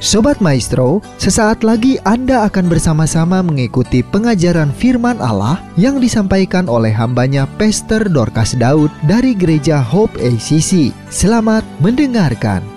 Sobat Maestro, sesaat lagi Anda akan bersama-sama mengikuti pengajaran firman Allah yang disampaikan oleh hambanya Pastor Dorcas Daud dari Gereja Hope ACC. Selamat mendengarkan.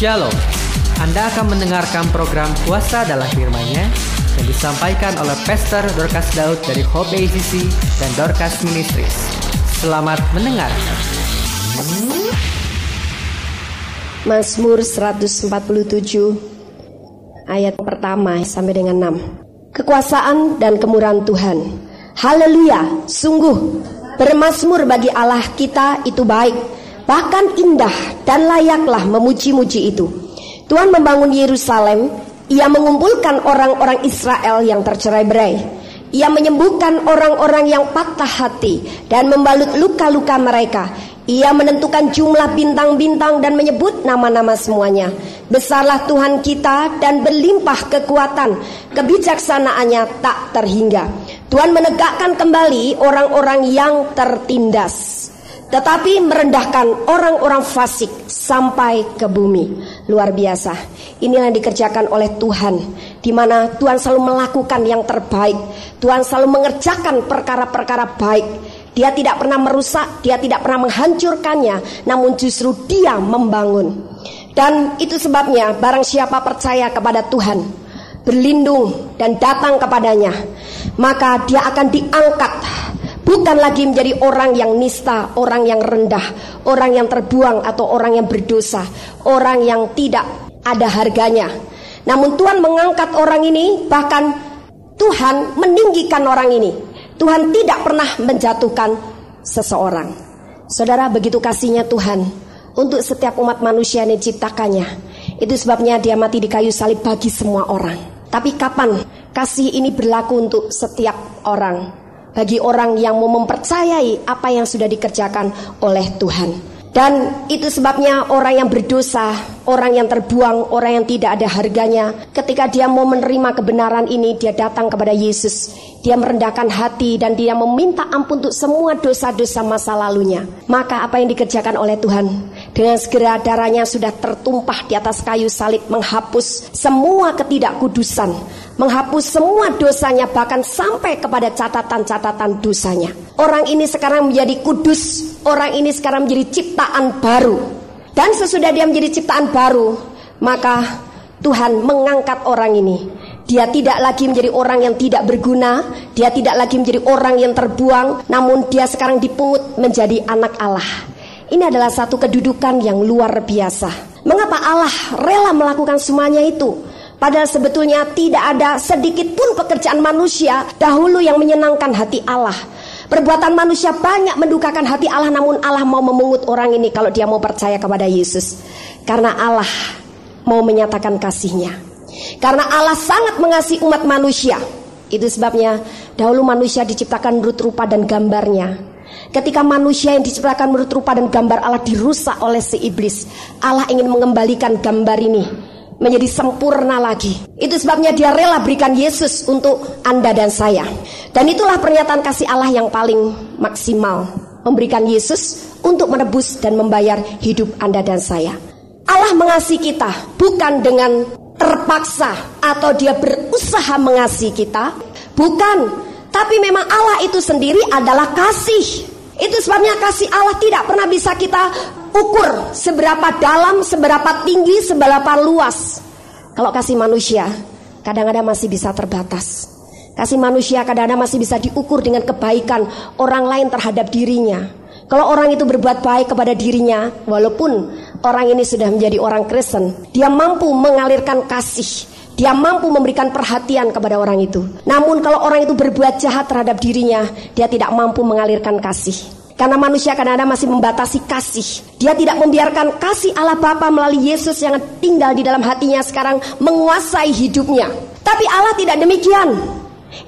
Shalom. Anda akan mendengarkan program Kuasa dalam firman-Nya yang disampaikan oleh Pastor Dorcas Daud dari Hope ACC dan Dorcas Ministries. Selamat mendengarkan. Mazmur 147 ayat pertama sampai dengan 6. Kekuasaan dan kemurahan Tuhan. Haleluya, sungguh bermasmur bagi Allah kita itu baik bahkan indah dan layaklah memuji-muji itu. Tuhan membangun Yerusalem, ia mengumpulkan orang-orang Israel yang tercerai-berai. Ia menyembuhkan orang-orang yang patah hati dan membalut luka-luka mereka. Ia menentukan jumlah bintang-bintang dan menyebut nama-nama semuanya. Besarlah Tuhan kita dan berlimpah kekuatan, kebijaksanaannya tak terhingga. Tuhan menegakkan kembali orang-orang yang tertindas tetapi merendahkan orang-orang fasik sampai ke bumi. Luar biasa. Inilah yang dikerjakan oleh Tuhan, di mana Tuhan selalu melakukan yang terbaik. Tuhan selalu mengerjakan perkara-perkara baik. Dia tidak pernah merusak, dia tidak pernah menghancurkannya, namun justru dia membangun. Dan itu sebabnya barang siapa percaya kepada Tuhan, berlindung dan datang kepadanya, maka dia akan diangkat bukan lagi menjadi orang yang nista, orang yang rendah, orang yang terbuang atau orang yang berdosa, orang yang tidak ada harganya. Namun Tuhan mengangkat orang ini, bahkan Tuhan meninggikan orang ini. Tuhan tidak pernah menjatuhkan seseorang. Saudara, begitu kasihnya Tuhan untuk setiap umat manusia yang diciptakannya. Itu sebabnya dia mati di kayu salib bagi semua orang. Tapi kapan kasih ini berlaku untuk setiap orang? Bagi orang yang mau mempercayai apa yang sudah dikerjakan oleh Tuhan. Dan itu sebabnya orang yang berdosa, orang yang terbuang, orang yang tidak ada harganya, ketika dia mau menerima kebenaran ini, dia datang kepada Yesus. Dia merendahkan hati dan dia meminta ampun untuk semua dosa-dosa masa lalunya. Maka apa yang dikerjakan oleh Tuhan? Dengan segera darahnya sudah tertumpah di atas kayu salib menghapus semua ketidakkudusan, menghapus semua dosanya bahkan sampai kepada catatan-catatan dosanya. Orang ini sekarang menjadi kudus, orang ini sekarang menjadi ciptaan baru. Dan sesudah dia menjadi ciptaan baru, maka Tuhan mengangkat orang ini. Dia tidak lagi menjadi orang yang tidak berguna, dia tidak lagi menjadi orang yang terbuang, namun dia sekarang dipungut menjadi anak Allah. Ini adalah satu kedudukan yang luar biasa. Mengapa Allah rela melakukan semuanya itu? Padahal sebetulnya tidak ada sedikit pun pekerjaan manusia dahulu yang menyenangkan hati Allah. Perbuatan manusia banyak mendukakan hati Allah namun Allah mau memungut orang ini kalau dia mau percaya kepada Yesus. Karena Allah mau menyatakan kasihnya. Karena Allah sangat mengasihi umat manusia. Itu sebabnya dahulu manusia diciptakan menurut rupa dan gambarnya. Ketika manusia yang diciptakan menurut rupa dan gambar Allah dirusak oleh si iblis, Allah ingin mengembalikan gambar ini menjadi sempurna lagi. Itu sebabnya dia rela berikan Yesus untuk Anda dan saya. Dan itulah pernyataan kasih Allah yang paling maksimal. Memberikan Yesus untuk menebus dan membayar hidup Anda dan saya. Allah mengasihi kita bukan dengan terpaksa atau dia berusaha mengasihi kita. Bukan. Tapi memang Allah itu sendiri adalah kasih. Itu sebabnya kasih Allah tidak pernah bisa kita ukur seberapa dalam, seberapa tinggi, seberapa luas. Kalau kasih manusia, kadang-kadang masih bisa terbatas. Kasih manusia kadang-kadang masih bisa diukur dengan kebaikan orang lain terhadap dirinya. Kalau orang itu berbuat baik kepada dirinya, walaupun orang ini sudah menjadi orang Kristen, dia mampu mengalirkan kasih. Dia mampu memberikan perhatian kepada orang itu. Namun kalau orang itu berbuat jahat terhadap dirinya, dia tidak mampu mengalirkan kasih. Karena manusia kadang-kadang masih membatasi kasih. Dia tidak membiarkan kasih Allah Bapa melalui Yesus yang tinggal di dalam hatinya sekarang menguasai hidupnya. Tapi Allah tidak demikian.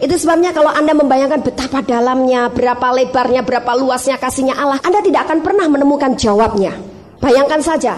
Itu sebabnya kalau Anda membayangkan betapa dalamnya, berapa lebarnya, berapa luasnya kasihnya Allah, Anda tidak akan pernah menemukan jawabnya. Bayangkan saja,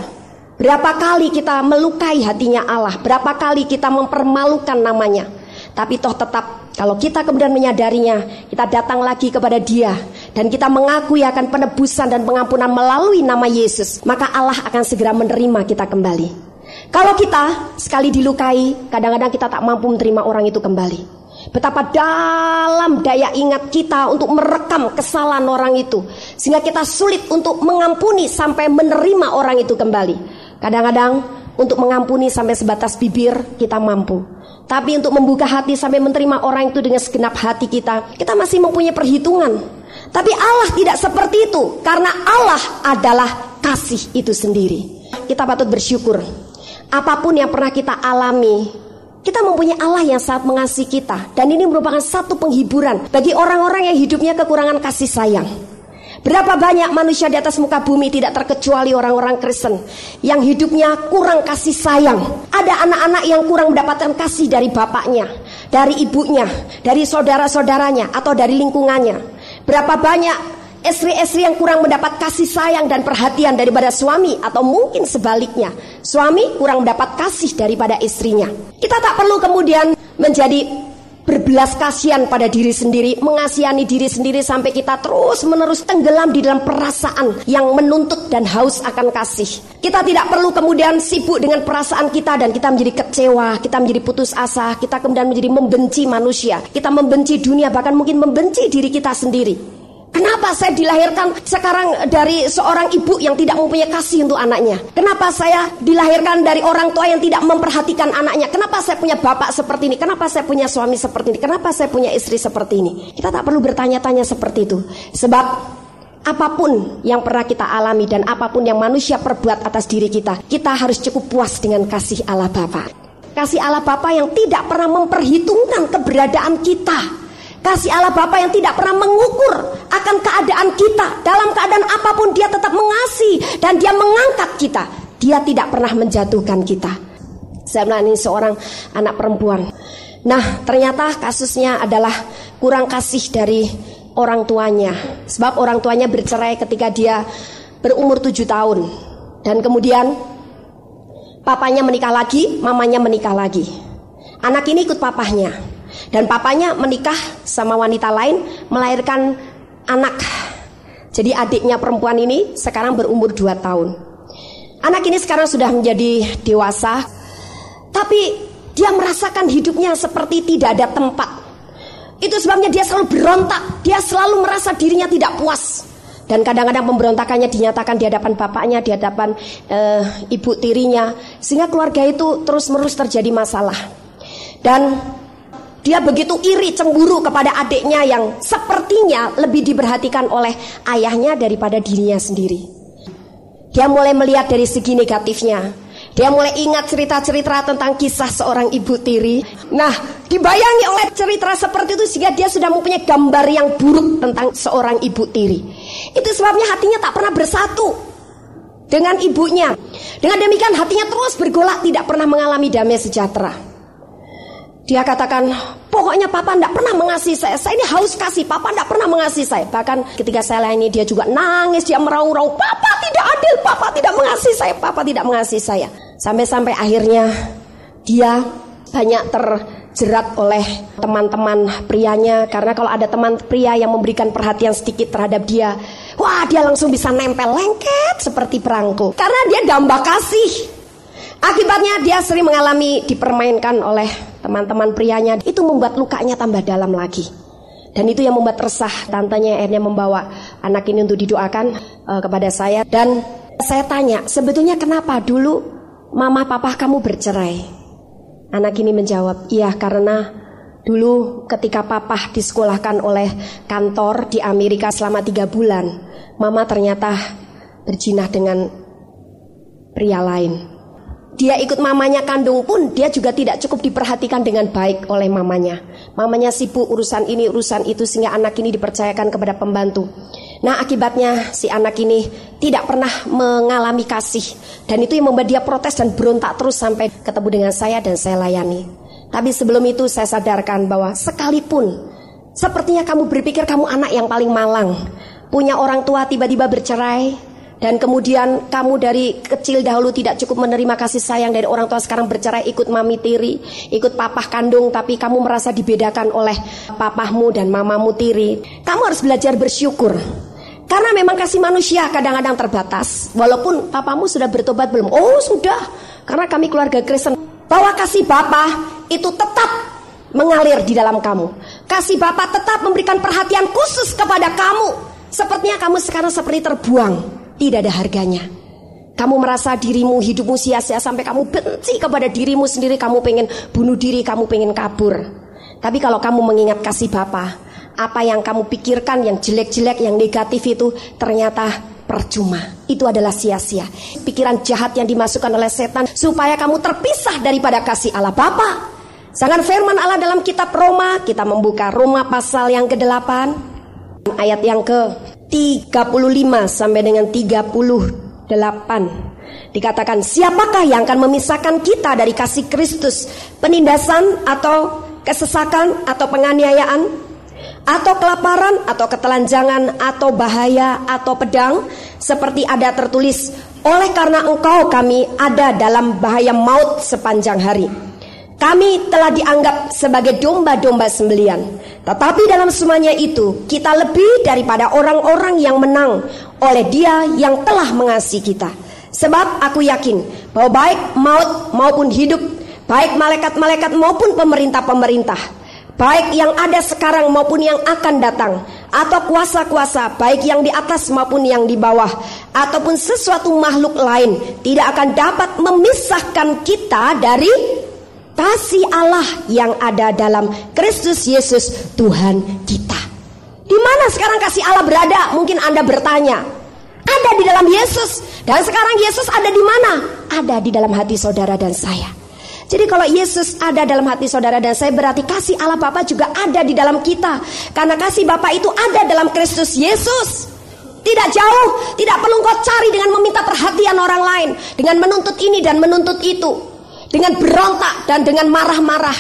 berapa kali kita melukai hatinya Allah, berapa kali kita mempermalukan namanya. Tapi toh tetap kalau kita kemudian menyadarinya, kita datang lagi kepada Dia dan kita mengakui akan penebusan dan pengampunan melalui nama Yesus, maka Allah akan segera menerima kita kembali. Kalau kita sekali dilukai, kadang-kadang kita tak mampu menerima orang itu kembali. Betapa dalam daya ingat kita untuk merekam kesalahan orang itu, sehingga kita sulit untuk mengampuni sampai menerima orang itu kembali. Kadang-kadang untuk mengampuni sampai sebatas bibir kita mampu. Tapi untuk membuka hati sampai menerima orang itu dengan segenap hati kita, kita masih mempunyai perhitungan. Tapi Allah tidak seperti itu, karena Allah adalah kasih itu sendiri. Kita patut bersyukur. Apa pun yang pernah kita alami, kita mempunyai Allah yang sangat mengasihi kita, dan ini merupakan satu penghiburan bagi orang-orang yang hidupnya kekurangan kasih sayang. Berapa banyak manusia di atas muka bumi tidak terkecuali orang-orang Kristen yang hidupnya kurang kasih sayang. Ada anak-anak yang kurang mendapatkan kasih dari bapaknya, dari ibunya, dari saudara-saudaranya atau dari lingkungannya. Berapa banyak istri-istri yang kurang mendapat kasih sayang dan perhatian daripada suami atau mungkin sebaliknya. Suami kurang mendapat kasih daripada istrinya. Kita tak perlu kemudian menjadi berbelas kasihan pada diri sendiri, mengasihani diri sendiri sampai kita terus menerus tenggelam di dalam perasaan yang menuntut dan haus akan kasih. Kita tidak perlu kemudian sibuk dengan perasaan kita dan kita menjadi kecewa, kita menjadi putus asa, kita kemudian menjadi membenci manusia, kita membenci dunia bahkan mungkin membenci diri kita sendiri. Kenapa saya dilahirkan sekarang dari seorang ibu yang tidak mempunyai kasih untuk anaknya? Kenapa saya dilahirkan dari orang tua yang tidak memperhatikan anaknya? Kenapa saya punya bapak seperti ini? Kenapa saya punya suami seperti ini? Kenapa saya punya istri seperti ini? Kita tak perlu bertanya-tanya seperti itu. Sebab apa pun yang pernah kita alami dan apa pun yang manusia perbuat atas diri kita, kita harus cukup puas dengan kasih Allah Bapa. Kasih Allah Bapa yang tidak pernah memperhitungkan keberadaan kita. Kasih Allah Bapa yang tidak pernah mengukur akan keadaan kita. Dalam keadaan apa pun dia tetap mengasihi dan dia mengangkat kita. Dia tidak pernah menjatuhkan kita. Saya melayani seorang anak perempuan. Nah, ternyata kasusnya adalah kurang kasih dari orang tuanya. Sebab orang tuanya bercerai ketika dia berumur tujuh tahun. Dan kemudian papanya menikah lagi, mamanya menikah lagi. Anak ini ikut papahnya. Dan papanya menikah sama wanita lain melahirkan anak. Jadi adiknya perempuan ini sekarang berumur 2 tahun. Anak ini sekarang sudah menjadi dewasa. Tapi dia merasakan hidupnya seperti tidak ada tempat. Itu sebabnya dia selalu berontak. Dia selalu merasa dirinya tidak puas. Dan kadang-kadang pemberontakannya dinyatakan di hadapan bapaknya, di hadapan eh, ibu tirinya, sehingga keluarga itu terus-menerus terjadi masalah. Dan dia begitu iri cemburu kepada adiknya yang sepertinya lebih diperhatikan oleh ayahnya daripada dirinya sendiri. Dia mulai melihat dari segi negatifnya. Dia mulai ingat cerita-cerita tentang kisah seorang ibu tiri. Nah, dibayangi oleh cerita seperti itu sehingga dia sudah mempunyai gambar yang buruk tentang seorang ibu tiri. Itu sebabnya hatinya tak pernah bersatu dengan ibunya. Dengan demikian hatinya terus bergolak tidak pernah mengalami damai sejahtera. Dia katakan, pokoknya papa tidak pernah mengasihi saya. Saya ini haus kasih, papa tidak pernah mengasihi saya. Bahkan ketika saya layani dia juga nangis, dia meraung-raung, papa tidak adil, papa tidak mengasihi saya, papa tidak mengasihi saya. Sampai-sampai akhirnya dia banyak terjerat oleh teman-teman prianya karena kalau ada teman pria yang memberikan perhatian sedikit terhadap dia, wah dia langsung bisa nempel lengket seperti perangko karena dia dambah kasih. Akibatnya dia sering mengalami dipermainkan oleh teman-teman prianya. Itu membuat lukanya tambah dalam lagi. Dan itu yang membuat resah tantenya akhirnya membawa anak ini untuk didoakan uh, kepada saya. Dan saya tanya, sebetulnya kenapa dulu mama papa kamu bercerai? Anak ini menjawab, iya karena dulu ketika papa disekolahkan oleh kantor di Amerika selama tiga bulan, mama ternyata berjinah dengan pria lain. Dia ikut mamanya kandung pun dia juga tidak cukup diperhatikan dengan baik oleh mamanya. Mamanya sibuk urusan ini urusan itu sehingga anak ini dipercayakan kepada pembantu. Nah akibatnya si anak ini tidak pernah mengalami kasih dan itu yang membuat dia protes dan berontak terus sampai ketemu dengan saya dan saya layani. Tapi sebelum itu saya sadarkan bahwa sekalipun sepertinya kamu berpikir kamu anak yang paling malang, punya orang tua tiba-tiba bercerai, dan kemudian kamu dari kecil dahulu tidak cukup menerima kasih sayang dari orang tua sekarang bercerai ikut mami tiri, ikut papah kandung tapi kamu merasa dibedakan oleh papahmu dan mamamu tiri. Kamu harus belajar bersyukur. Karena memang kasih manusia kadang-kadang terbatas. Walaupun papamu sudah bertobat belum? Oh sudah. Karena kami keluarga Kristen. Bahwa kasih Bapa itu tetap mengalir di dalam kamu. Kasih Bapa tetap memberikan perhatian khusus kepada kamu. Sepertinya kamu sekarang seperti terbuang tidak ada harganya. Kamu merasa dirimu hidupmu sia-sia sampai kamu benci kepada dirimu sendiri, kamu pengen bunuh diri, kamu pengen kabur. Tapi kalau kamu mengingat kasih Bapa, apa yang kamu pikirkan yang jelek-jelek, yang negatif itu ternyata percuma. Itu adalah sia-sia. Pikiran jahat yang dimasukkan oleh setan supaya kamu terpisah daripada kasih Allah Bapa. Sangat firman Allah dalam kitab Roma, kita membuka Roma pasal yang ke-8 ayat yang ke 35 sampai dengan 38 dikatakan siapakah yang akan memisahkan kita dari kasih Kristus? Penindasan atau kesesakan atau penganiayaan? Atau kelaparan atau ketelanjangan atau bahaya atau pedang? Seperti ada tertulis oleh karena engkau kami ada dalam bahaya maut sepanjang hari kami telah dianggap sebagai domba-domba sembelian. Tetapi dalam semuanya itu, kita lebih daripada orang-orang yang menang oleh Dia yang telah mengasihi kita. Sebab aku yakin bahwa baik maut maupun hidup, baik malaikat-malaikat maupun pemerintah-pemerintah, baik yang ada sekarang maupun yang akan datang, atau kuasa-kuasa, baik yang di atas maupun yang di bawah, ataupun sesuatu makhluk lain, tidak akan dapat memisahkan kita dari kasih Allah yang ada dalam Kristus Yesus Tuhan kita. Di mana sekarang kasih Allah berada? Mungkin Anda bertanya. Ada di dalam Yesus. Dan sekarang Yesus ada di mana? Ada di dalam hati saudara dan saya. Jadi kalau Yesus ada dalam hati saudara dan saya berarti kasih Allah Bapa juga ada di dalam kita. Karena kasih Bapa itu ada dalam Kristus Yesus. Tidak jauh, tidak perlu kau cari dengan meminta perhatian orang lain, dengan menuntut ini dan menuntut itu dengan berontak dan dengan marah-marah.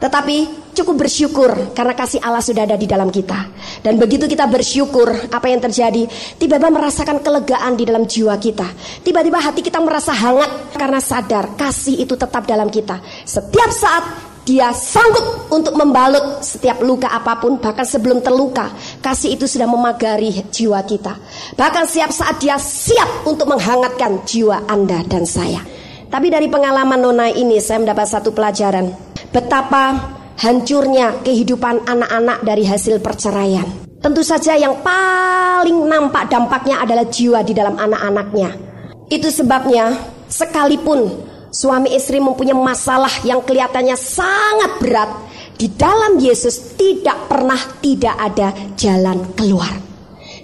Tetapi cukup bersyukur karena kasih Allah sudah ada di dalam kita. Dan begitu kita bersyukur, apa yang terjadi? Tiba-tiba merasakan kelegaan di dalam jiwa kita. Tiba-tiba hati kita merasa hangat karena sadar kasih itu tetap dalam kita. Setiap saat dia sanggup untuk membalut setiap luka apa pun, bahkan sebelum terluka, kasih itu sudah memagari jiwa kita. Bahkan setiap saat dia siap untuk menghangatkan jiwa Anda dan saya. Tapi dari pengalaman Nona ini saya mendapat satu pelajaran. Betapa hancurnya kehidupan anak-anak dari hasil perceraian. Tentu saja yang paling nampak dampaknya adalah jiwa di dalam anak-anaknya. Itu sebabnya sekalipun suami istri mempunyai masalah yang kelihatannya sangat berat, di dalam Yesus tidak pernah tidak ada jalan keluar.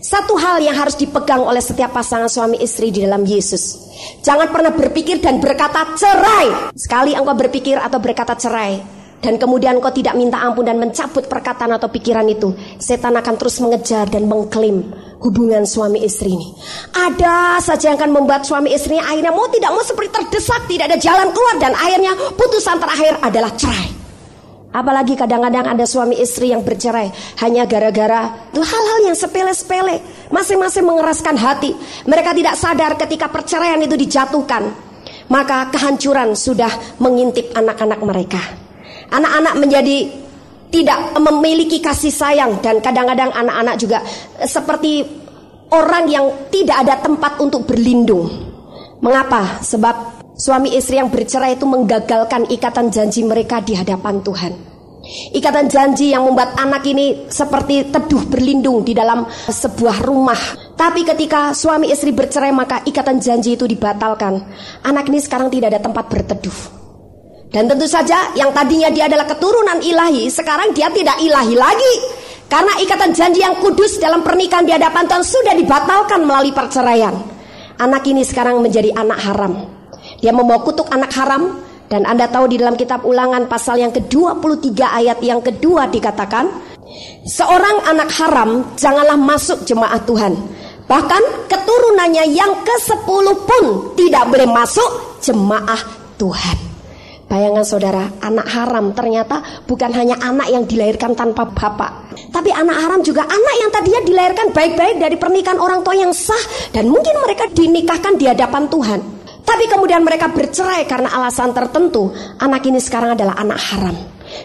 Satu hal yang harus dipegang oleh setiap pasangan suami istri di dalam Yesus. Jangan pernah berpikir dan berkata cerai. Sekali engkau berpikir atau berkata cerai, dan kemudian engkau tidak minta ampun dan mencabut perkataan atau pikiran itu, setan akan terus mengejar dan mengklaim hubungan suami istri ini. Ada saja yang akan membuat suami istrinya akhirnya mau tidak mau seperti terdesak, tidak ada jalan keluar dan akhirnya putusan terakhir adalah cerai. Apalagi kadang-kadang ada suami istri yang bercerai hanya gara-gara hal-hal yang sepele-sepele. Masing-masing mengeraskan hati. Mereka tidak sadar ketika perceraian itu dijatuhkan. Maka kehancuran sudah mengintip anak-anak mereka. Anak-anak menjadi tidak memiliki kasih sayang dan kadang-kadang anak-anak juga eh, seperti orang yang tidak ada tempat untuk berlindung. Mengapa? Sebab Suami istri yang bercerai itu menggagalkan ikatan janji mereka di hadapan Tuhan. Ikatan janji yang membuat anak ini seperti teduh berlindung di dalam sebuah rumah. Tapi ketika suami istri bercerai maka ikatan janji itu dibatalkan. Anak ini sekarang tidak ada tempat berteduh. Dan tentu saja yang tadinya dia adalah keturunan ilahi, sekarang dia tidak ilahi lagi. Karena ikatan janji yang kudus dalam pernikahan di hadapan Tuhan sudah dibatalkan melalui perceraian. Anak ini sekarang menjadi anak haram. Dia membawa kutuk anak haram. Dan Anda tahu di dalam kitab ulangan pasal yang ke-23 ayat yang kedua dikatakan Seorang anak haram janganlah masuk jemaah Tuhan. Bahkan keturunannya yang ke-10 pun tidak boleh masuk jemaah Tuhan. Bayangan saudara, anak haram ternyata bukan hanya anak yang dilahirkan tanpa bapak. Tapi anak haram juga anak yang tadinya dilahirkan baik-baik dari pernikahan orang tua yang sah. Dan mungkin mereka dinikahkan di hadapan Tuhan tapi kemudian mereka bercerai karena alasan tertentu. Anak ini sekarang adalah anak haram.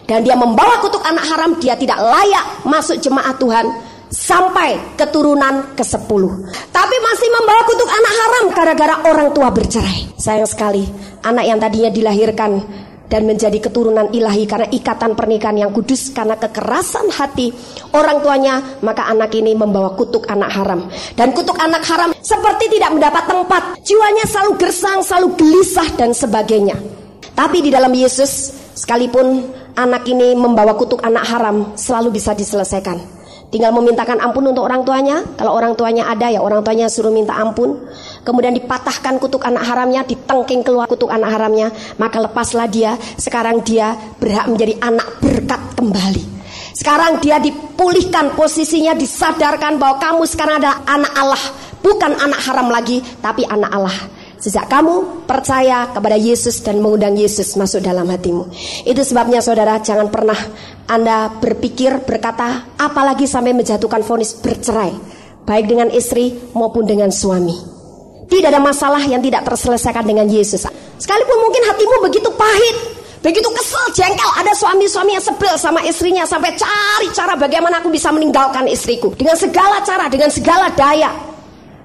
Dan dia membawa kutuk anak haram, dia tidak layak masuk jemaat Tuhan sampai keturunan ke-10. Tapi masih membawa kutuk anak haram gara-gara orang tua bercerai. Sayang sekali, anak yang tadinya dilahirkan dan menjadi keturunan ilahi karena ikatan pernikahan yang kudus karena kekerasan hati orang tuanya maka anak ini membawa kutuk anak haram. Dan kutuk anak haram seperti tidak mendapat tempat. Jiwanya selalu gersang selalu gelisah dan sebagainya. Tapi di dalam Yesus sekalipun anak ini membawa kutuk anak haram selalu bisa diselesaikan Tinggal memintakan ampun untuk orang tuanya. Kalau orang tuanya ada ya orang tuanya suruh minta ampun. Kemudian dipatahkan kutuk anak haramnya, ditengking keluar kutuk anak haramnya. Maka lepaslah dia. Sekarang dia berhak menjadi anak berkat kembali. Sekarang dia dipulihkan posisinya, disadarkan bahwa kamu sekarang adalah anak Allah, bukan anak haram lagi, tapi anak Allah. Sejak kamu percaya kepada Yesus dan mengundang Yesus masuk dalam hatimu. Itu sebabnya saudara jangan pernah Anda berpikir berkata apalagi sampai menjatuhkan vonis bercerai. Baik dengan istri maupun dengan suami. Tidak ada masalah yang tidak terselesaikan dengan Yesus. Sekalipun mungkin hatimu begitu pahit, begitu kesel, jengkel. Ada suami-suami yang sebel sama istrinya sampai cari cara bagaimana aku bisa meninggalkan istriku dengan segala cara, dengan segala daya.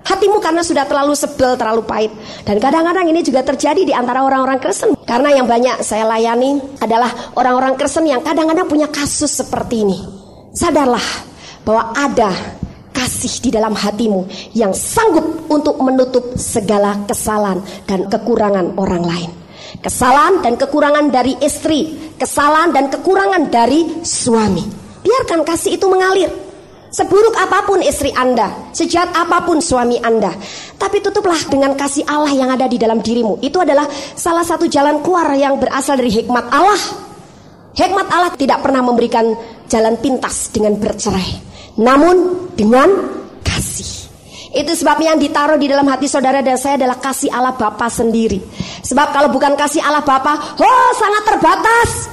Hatimu karena sudah terlalu sebel, terlalu pahit. Dan kadang-kadang ini juga terjadi di antara orang-orang Kristen. Karena yang banyak saya layani adalah orang-orang Kristen yang kadang-kadang punya kasus seperti ini. Sadarlah bahwa ada kasih di dalam hatimu yang sanggup untuk menutup segala kesalahan dan kekurangan orang lain. Kesalahan dan kekurangan dari istri, kesalahan dan kekurangan dari suami. Biarkan kasih itu mengalir. Seburuk apa pun istri Anda, sejahat apa pun suami Anda, tapi tutuplah dengan kasih Allah yang ada di dalam dirimu. Itu adalah salah satu jalan keluar yang berasal dari hikmat Allah. Hikmat Allah tidak pernah memberikan jalan pintas dengan bercerai, namun dengan kasih. Itu sebabnya yang ditaruh di dalam hati saudara dan saya adalah kasih Allah Bapa sendiri. Sebab kalau bukan kasih Allah Bapa, oh sangat terbatas.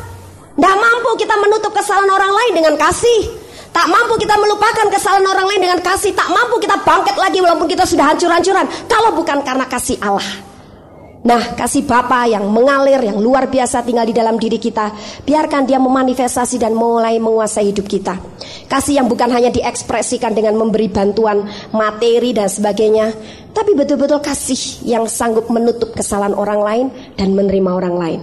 Tidak mampu kita menutup kesalahan orang lain dengan kasih. Tak mampu kita melupakan kesalahan orang lain dengan kasih. Tak mampu kita bangkit lagi walaupun kita sudah hancur-hancuran. Kalau bukan karena kasih Allah. Nah, kasih Bapa yang mengalir, yang luar biasa tinggal di dalam diri kita. Biarkan dia memanifestasi dan mulai menguasai hidup kita. Kasih yang bukan hanya diekspresikan dengan memberi bantuan materi dan sebagainya. Tapi betul-betul kasih yang sanggup menutup kesalahan orang lain dan menerima orang lain.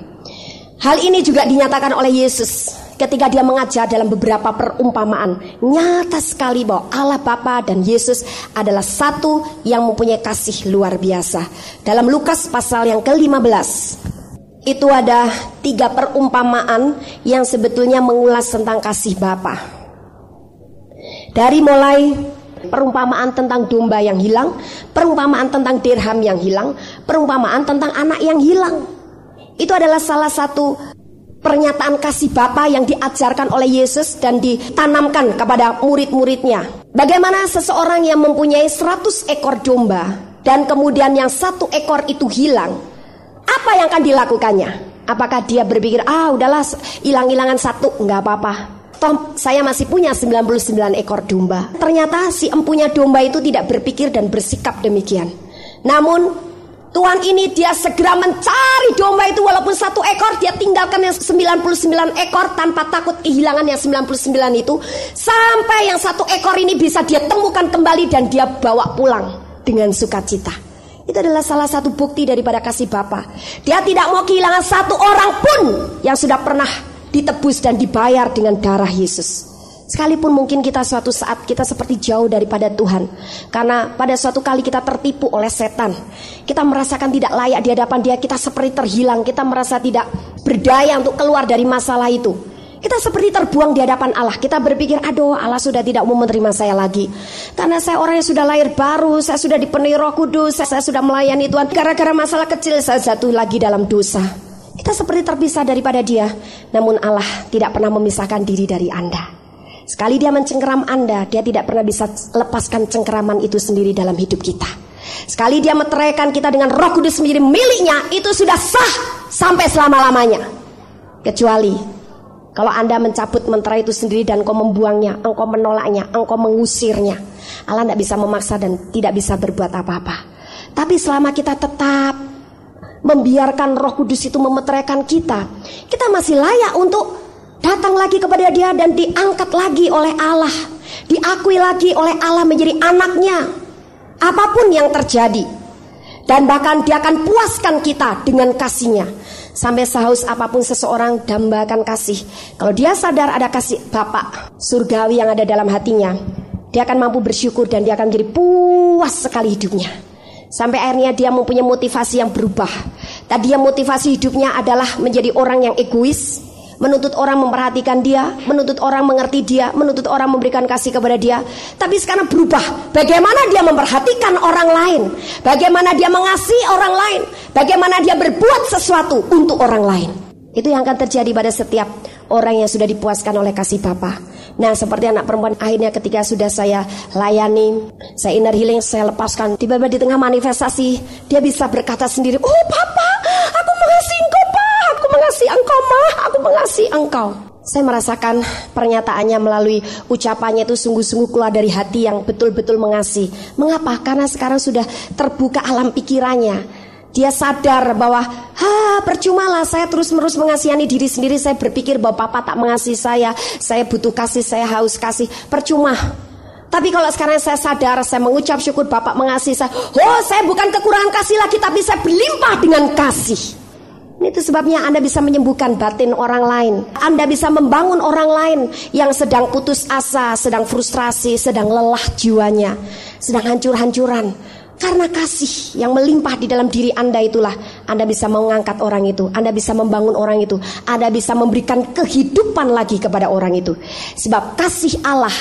Hal ini juga dinyatakan oleh Yesus ketika dia mengajar dalam beberapa perumpamaan. Nyata sekali bahwa Allah Bapa dan Yesus adalah satu yang mempunyai kasih luar biasa. Dalam Lukas pasal yang ke-15 itu ada tiga perumpamaan yang sebetulnya mengulas tentang kasih Bapa. Dari mulai perumpamaan tentang domba yang hilang, perumpamaan tentang dirham yang hilang, perumpamaan tentang anak yang hilang. Itu adalah salah satu pernyataan kasih Bapa yang diajarkan oleh Yesus dan ditanamkan kepada murid-muridnya. Bagaimana seseorang yang mempunyai 100 ekor domba dan kemudian yang satu ekor itu hilang, apa yang akan dilakukannya? Apakah dia berpikir, ah udahlah hilang-hilangan satu, nggak apa-apa. Toh saya masih punya 99 ekor domba. Ternyata si empunya domba itu tidak berpikir dan bersikap demikian. Namun Tuhan ini dia segera mencari domba itu walaupun satu ekor dia tinggalkan yang 99 ekor tanpa takut kehilangan yang 99 itu sampai yang satu ekor ini bisa dia temukan kembali dan dia bawa pulang dengan sukacita. Itu adalah salah satu bukti daripada kasih Bapa. Dia tidak mau kehilangan satu orang pun yang sudah pernah ditebus dan dibayar dengan darah Yesus. Sekalipun mungkin kita suatu saat kita seperti jauh daripada Tuhan Karena pada suatu kali kita tertipu oleh setan Kita merasakan tidak layak di hadapan dia Kita seperti terhilang Kita merasa tidak berdaya untuk keluar dari masalah itu kita seperti terbuang di hadapan Allah. Kita berpikir, aduh Allah sudah tidak mau menerima saya lagi. Karena saya orang yang sudah lahir baru, saya sudah dipenuhi roh kudus, saya, sudah melayani Tuhan. Gara-gara masalah kecil saya jatuh lagi dalam dosa. Kita seperti terpisah daripada dia. Namun Allah tidak pernah memisahkan diri dari Anda. Sekali dia mencengkeram Anda, dia tidak pernah bisa lepaskan cengkeraman itu sendiri dalam hidup kita. Sekali dia meteraikan kita dengan roh kudus sendiri miliknya, itu sudah sah sampai selama-lamanya. Kecuali kalau Anda mencabut mentera itu sendiri dan engkau membuangnya, engkau menolaknya, engkau mengusirnya. Allah tidak bisa memaksa dan tidak bisa berbuat apa-apa. Tapi selama kita tetap membiarkan roh kudus itu memeteraikan kita, kita masih layak untuk datang lagi kepada dia dan diangkat lagi oleh Allah. Diakui lagi oleh Allah menjadi anaknya. Apa pun yang terjadi. Dan bahkan dia akan puaskan kita dengan kasihnya. Sampai sehaus apa pun seseorang dambakan kasih. Kalau dia sadar ada kasih Bapak surgawi yang ada dalam hatinya, dia akan mampu bersyukur dan dia akan menjadi puas sekali hidupnya. Sampai akhirnya dia mempunyai motivasi yang berubah. Tadi yang motivasi hidupnya adalah menjadi orang yang egois, menuntut orang memperhatikan dia, menuntut orang mengerti dia, menuntut orang memberikan kasih kepada dia. Tapi sekarang berubah. Bagaimana dia memperhatikan orang lain? Bagaimana dia mengasihi orang lain? Bagaimana dia berbuat sesuatu untuk orang lain? Itu yang akan terjadi pada setiap orang yang sudah dipuaskan oleh kasih Bapa. Nah seperti anak perempuan akhirnya ketika sudah saya layani Saya inner healing, saya lepaskan Tiba-tiba di tengah manifestasi Dia bisa berkata sendiri Oh papa, engkau saya merasakan pernyataannya melalui ucapannya itu sungguh-sungguh keluar dari hati yang betul-betul mengasihi. Mengapa? Karena sekarang sudah terbuka alam pikirannya. Dia sadar bahwa, ha percumalah saya terus-menerus mengasihani diri sendiri. Saya berpikir bahwa papa tak mengasihi saya. Saya butuh kasih, saya haus kasih. Percuma. Tapi kalau sekarang saya sadar, saya mengucap syukur Bapak mengasihi saya. Oh, saya bukan kekurangan kasih lagi, tapi saya berlimpah dengan kasih. Itu sebabnya Anda bisa menyembuhkan batin orang lain. Anda bisa membangun orang lain yang sedang putus asa, sedang frustrasi, sedang lelah jiwanya, sedang hancur-hancuran. Karena kasih yang melimpah di dalam diri Anda itulah Anda bisa mengangkat orang itu Anda bisa membangun orang itu Anda bisa memberikan kehidupan lagi kepada orang itu Sebab kasih Allah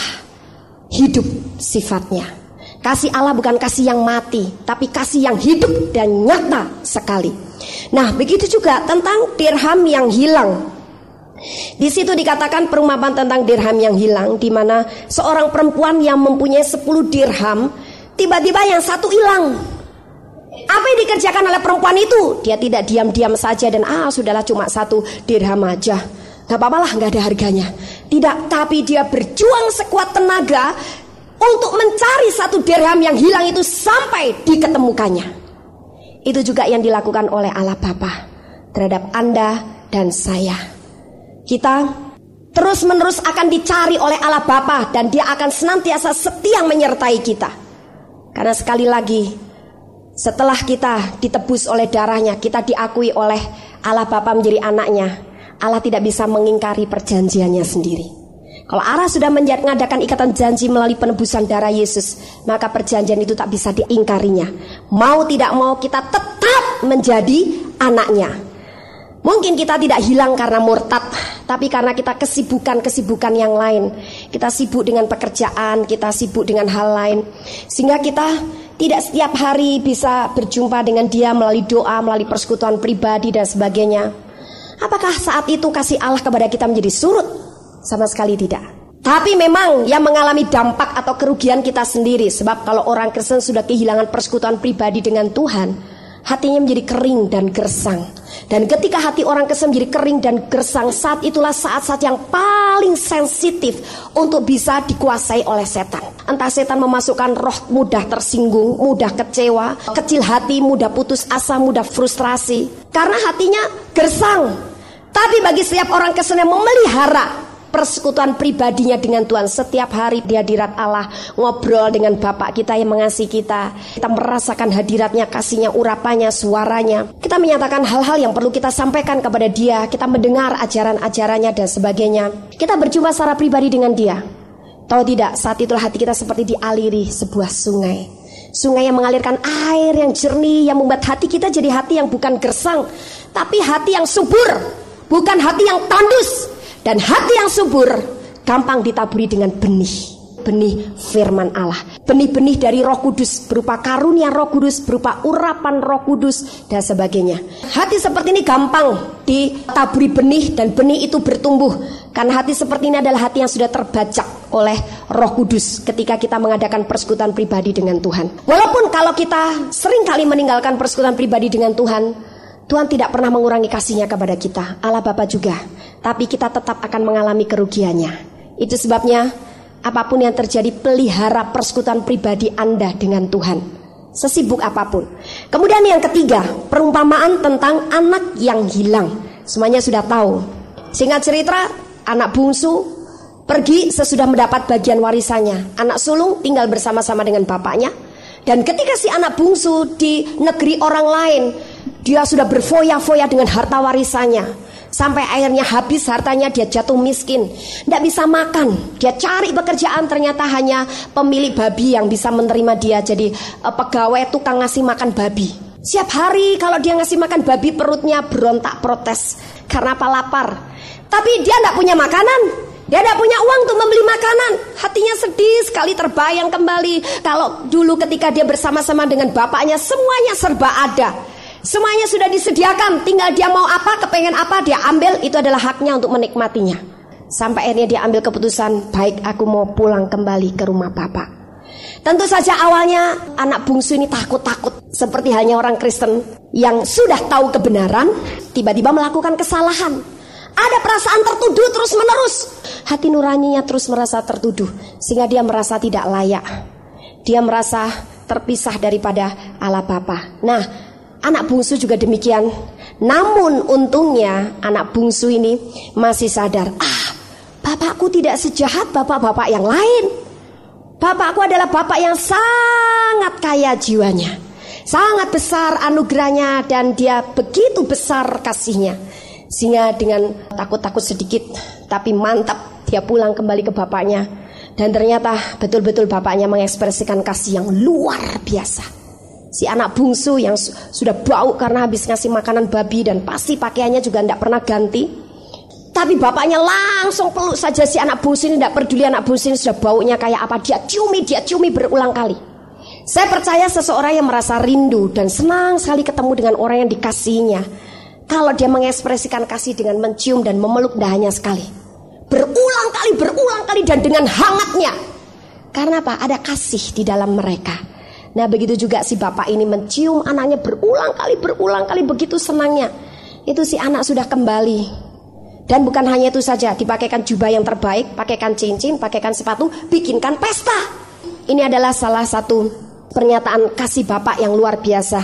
hidup sifatnya Kasih Allah bukan kasih yang mati Tapi kasih yang hidup dan nyata sekali Nah begitu juga tentang dirham yang hilang di situ dikatakan perumpamaan tentang dirham yang hilang di mana seorang perempuan yang mempunyai 10 dirham tiba-tiba yang satu hilang. Apa yang dikerjakan oleh perempuan itu? Dia tidak diam-diam saja dan ah sudahlah cuma satu dirham aja. Gak apa-apa lah gak ada harganya. Tidak, tapi dia berjuang sekuat tenaga untuk mencari satu dirham yang hilang itu sampai diketemukannya. Itu juga yang dilakukan oleh Allah Bapa terhadap Anda dan saya. Kita terus menerus akan dicari oleh Allah Bapa dan dia akan senantiasa setia menyertai kita. Karena sekali lagi setelah kita ditebus oleh darahnya, kita diakui oleh Allah Bapa menjadi anaknya. Allah tidak bisa mengingkari perjanjiannya sendiri. Kalau Allah sudah mengadakan ikatan janji melalui penebusan darah Yesus, maka perjanjian itu tak bisa diingkarinya. Mau tidak mau kita tetap menjadi anaknya. Mungkin kita tidak hilang karena murtad, tapi karena kita kesibukan-kesibukan yang lain. Kita sibuk dengan pekerjaan, kita sibuk dengan hal lain. Sehingga kita tidak setiap hari bisa berjumpa dengan dia melalui doa, melalui persekutuan pribadi dan sebagainya. Apakah saat itu kasih Allah kepada kita menjadi surut? Sama sekali tidak. Tapi memang yang mengalami dampak atau kerugian kita sendiri Sebab kalau orang Kristen sudah kehilangan persekutuan pribadi dengan Tuhan Hatinya menjadi kering dan gersang. Dan ketika hati orang Kristen menjadi kering dan gersang Saat itulah saat-saat yang paling sensitif Untuk bisa dikuasai oleh setan. Entah setan memasukkan roh mudah tersinggung Mudah kecewa Kecil hati, mudah putus asa, mudah frustrasi. Karena hatinya gersang. Tapi bagi setiap orang Kristen yang memelihara persekutuan pribadinya dengan Tuhan. Setiap hari di hadirat Allah ngobrol dengan Bapak kita yang mengasihi kita. Kita merasakan hadiratnya kasihnya urapannya suaranya. Kita menyatakan hal-hal yang perlu kita sampaikan kepada dia. Kita mendengar ajaran-ajarannya dan sebagainya. Kita berjumpa secara pribadi dengan dia. Tahu tidak saat itulah hati kita seperti dialiri sebuah sungai. Sungai yang mengalirkan air yang jernih yang membuat hati kita jadi hati yang bukan gersang, tapi hati yang subur, bukan hati yang tandus, dan hati yang subur gampang ditaburi dengan benih. Benih firman Allah. Benih-benih dari roh kudus berupa karunia roh kudus berupa urapan roh kudus dan sebagainya. Hati seperti ini gampang ditaburi benih dan benih itu bertumbuh. Karena hati seperti ini adalah hati yang sudah terbajak oleh roh kudus ketika kita mengadakan persekutuan pribadi dengan Tuhan. Walaupun kalau kita sering kali meninggalkan persekutuan pribadi dengan Tuhan Tuhan tidak pernah mengurangi kasihnya kepada kita Allah Bapa juga. Tapi kita tetap akan mengalami kerugiannya. Itu sebabnya Apa pun yang terjadi pelihara persekutuan pribadi Anda dengan Tuhan. Sesibuk apa pun. Kemudian yang ketiga Perumpamaan tentang anak yang hilang. Semuanya sudah tahu. Singkat cerita Anak bungsu Pergi sesudah mendapat bagian warisannya. Anak sulung tinggal bersama-sama dengan bapaknya. Dan ketika si anak bungsu di negeri orang lain dia sudah berfoya-foya dengan harta warisannya. Sampai akhirnya habis hartanya dia jatuh miskin. Tidak bisa makan. Dia cari pekerjaan ternyata hanya pemilik babi yang bisa menerima dia. Jadi eh, pegawai tukang ngasih makan babi. Siap hari kalau dia ngasih makan babi perutnya berontak protes. Karena apa lapar. Tapi dia tidak punya makanan. Dia tidak punya uang untuk membeli makanan. Hatinya sedih sekali terbayang kembali. Kalau dulu ketika dia bersama-sama dengan bapaknya semuanya serba ada. Semuanya sudah disediakan, tinggal dia mau apa, kepengen apa, dia ambil, itu adalah haknya untuk menikmatinya. Sampai akhirnya dia ambil keputusan, baik aku mau pulang kembali ke rumah bapak. Tentu saja awalnya anak bungsu ini takut-takut seperti halnya orang Kristen yang sudah tahu kebenaran tiba-tiba melakukan kesalahan. Ada perasaan tertuduh terus-menerus. Hati nuraninya terus merasa tertuduh sehingga dia merasa tidak layak. Dia merasa terpisah daripada Allah Bapa. Nah, anak bungsu juga demikian. Namun untungnya anak bungsu ini masih sadar, ah, bapakku tidak sejahat bapak-bapak yang lain. Bapakku adalah bapak yang sangat kaya jiwanya. Sangat besar anugerahnya dan dia begitu besar kasihnya. Sehingga dengan takut-takut sedikit tapi mantap dia pulang kembali ke bapaknya. Dan ternyata betul-betul bapaknya mengekspresikan kasih yang luar biasa. Si anak bungsu yang su- sudah bau karena habis ngasih makanan babi dan pasti pakaiannya juga tidak pernah ganti. Tapi bapaknya langsung peluk saja si anak bungsu ini Tidak peduli anak bungsu ini sudah baunya kayak apa. Dia ciumi, dia ciumi berulang kali. Saya percaya seseorang yang merasa rindu Dan senang sekali ketemu dengan orang yang dikasihinya Kalau dia mengekspresikan kasih dengan mencium dan memeluk dahannya sekali. Berulang kali, berulang kali dan dengan hangatnya. Karena apa? Ada kasih di dalam mereka Nah begitu juga si bapak ini mencium anaknya berulang kali, berulang kali begitu senangnya Itu si anak sudah kembali dan bukan hanya itu saja, dipakaikan jubah yang terbaik, pakaikan cincin, pakaikan sepatu, bikinkan pesta. Ini adalah salah satu pernyataan kasih Bapak yang luar biasa.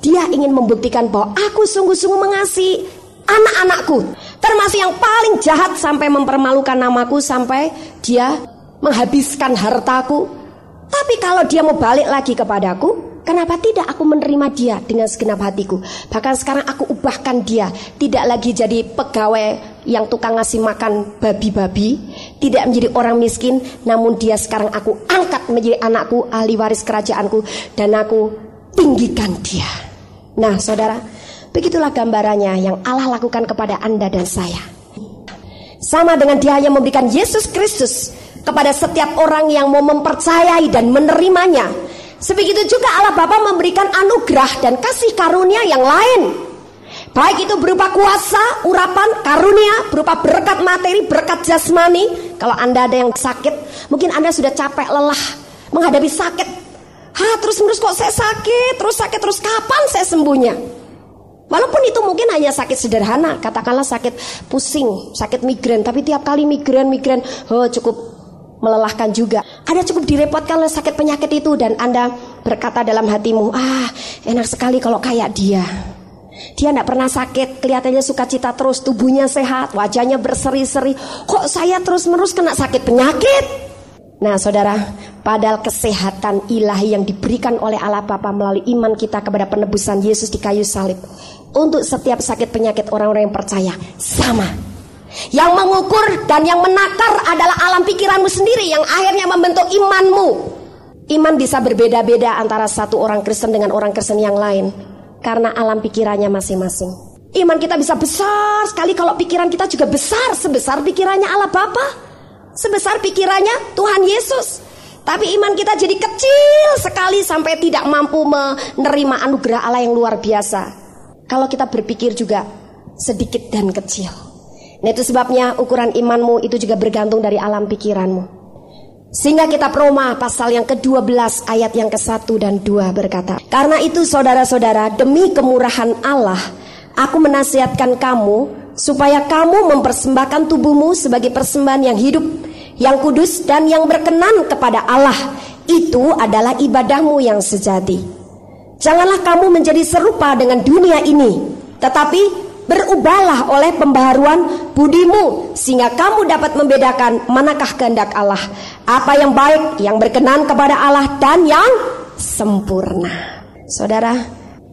Dia ingin membuktikan bahwa aku sungguh-sungguh mengasihi anak-anakku. Termasuk yang paling jahat sampai mempermalukan namaku sampai dia menghabiskan hartaku. Tapi kalau dia mau balik lagi kepadaku, Kenapa tidak aku menerima dia dengan segenap hatiku? Bahkan sekarang aku ubahkan dia tidak lagi jadi pegawai yang tukang ngasih makan babi-babi, tidak menjadi orang miskin, namun dia sekarang aku angkat menjadi anakku, ahli waris kerajaanku dan aku tinggikan dia. Nah, Saudara, begitulah gambarannya yang Allah lakukan kepada Anda dan saya. Sama dengan dia yang memberikan Yesus Kristus kepada setiap orang yang mau mempercayai dan menerimanya. Sebegitu juga Allah Bapa memberikan anugerah dan kasih karunia yang lain. Baik itu berupa kuasa, urapan, karunia, berupa berkat materi, berkat jasmani. Kalau Anda ada yang sakit, mungkin Anda sudah capek, lelah menghadapi sakit. Ha, terus terus kok saya sakit, terus sakit terus kapan saya sembuhnya? Walaupun itu mungkin hanya sakit sederhana, katakanlah sakit pusing, sakit migrain, tapi tiap kali migrain, migrain, oh cukup melelahkan juga. Ada cukup direpotkan oleh sakit penyakit itu dan Anda berkata dalam hatimu, ah enak sekali kalau kayak dia. Dia tidak pernah sakit, kelihatannya sukacita terus, tubuhnya sehat, wajahnya berseri-seri. Kok saya terus-menerus kena sakit penyakit? Nah saudara, padahal kesehatan ilahi yang diberikan oleh Allah Bapa melalui iman kita kepada penebusan Yesus di kayu salib. Untuk setiap sakit penyakit orang-orang yang percaya, sama yang mengukur dan yang menakar adalah alam pikiranmu sendiri yang akhirnya membentuk imanmu. Iman bisa berbeda-beda antara satu orang Kristen dengan orang Kristen yang lain karena alam pikirannya masing-masing. Iman kita bisa besar sekali kalau pikiran kita juga besar sebesar pikirannya Allah Bapa, sebesar pikirannya Tuhan Yesus. Tapi iman kita jadi kecil sekali sampai tidak mampu menerima anugerah Allah yang luar biasa. Kalau kita berpikir juga sedikit dan kecil. Nah itu sebabnya ukuran imanmu itu juga bergantung dari alam pikiranmu. Sehingga kitab Roma pasal yang ke-12 ayat yang ke-1 dan 2 berkata Karena itu saudara-saudara demi kemurahan Allah Aku menasihatkan kamu supaya kamu mempersembahkan tubuhmu sebagai persembahan yang hidup Yang kudus dan yang berkenan kepada Allah Itu adalah ibadahmu yang sejati Janganlah kamu menjadi serupa dengan dunia ini Tetapi Berubahlah oleh pembaharuan budimu sehingga kamu dapat membedakan manakah kehendak Allah, apa yang baik, yang berkenan kepada Allah dan yang sempurna. Saudara,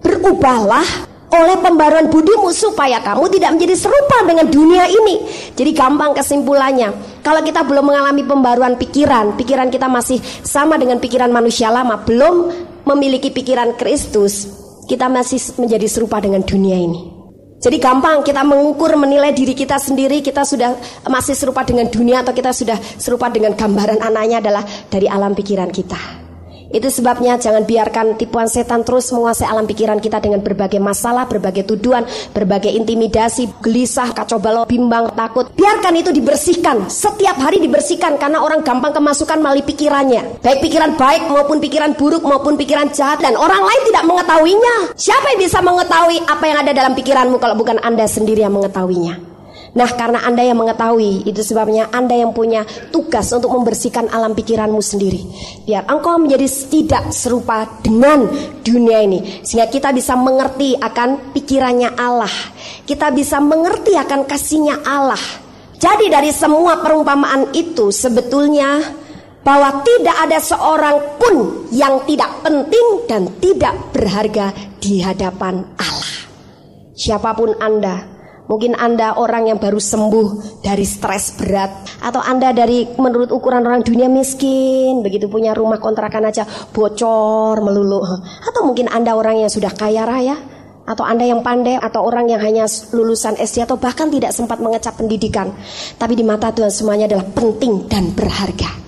berubahlah oleh pembaruan budimu supaya kamu tidak menjadi serupa dengan dunia ini. Jadi gampang kesimpulannya. Kalau kita belum mengalami pembaruan pikiran, pikiran kita masih sama dengan pikiran manusia lama, belum memiliki pikiran Kristus, kita masih menjadi serupa dengan dunia ini. Jadi gampang kita mengukur menilai diri kita sendiri kita sudah masih serupa dengan dunia atau kita sudah serupa dengan gambaran anaknya adalah dari alam pikiran kita. Itu sebabnya jangan biarkan tipuan setan terus menguasai alam pikiran kita dengan berbagai masalah, berbagai tuduhan, berbagai intimidasi, gelisah, kacau balau, bimbang, takut. Biarkan itu dibersihkan. Setiap hari dibersihkan karena orang gampang kemasukan melalui pikirannya. Baik pikiran baik maupun pikiran buruk maupun pikiran jahat dan orang lain tidak mengetahuinya. Siapa yang bisa mengetahui apa yang ada dalam pikiranmu kalau bukan Anda sendiri yang mengetahuinya? Nah karena Anda yang mengetahui Itu sebabnya Anda yang punya tugas Untuk membersihkan alam pikiranmu sendiri. Biar engkau menjadi tidak serupa dengan dunia ini. Sehingga kita bisa mengerti akan pikirannya Allah. Kita bisa mengerti akan kasihnya Allah. Jadi dari semua perumpamaan itu Sebetulnya bahwa tidak ada seorang pun yang tidak penting dan tidak berharga di hadapan Allah. Siapa pun Anda, mungkin Anda orang yang baru sembuh dari stres berat, atau Anda dari menurut ukuran orang dunia miskin, begitu punya rumah kontrakan aja bocor melulu, atau mungkin Anda orang yang sudah kaya raya, atau Anda yang pandai, atau orang yang hanya lulusan SD, atau bahkan tidak sempat mengecap pendidikan, tapi di mata Tuhan semuanya adalah penting dan berharga.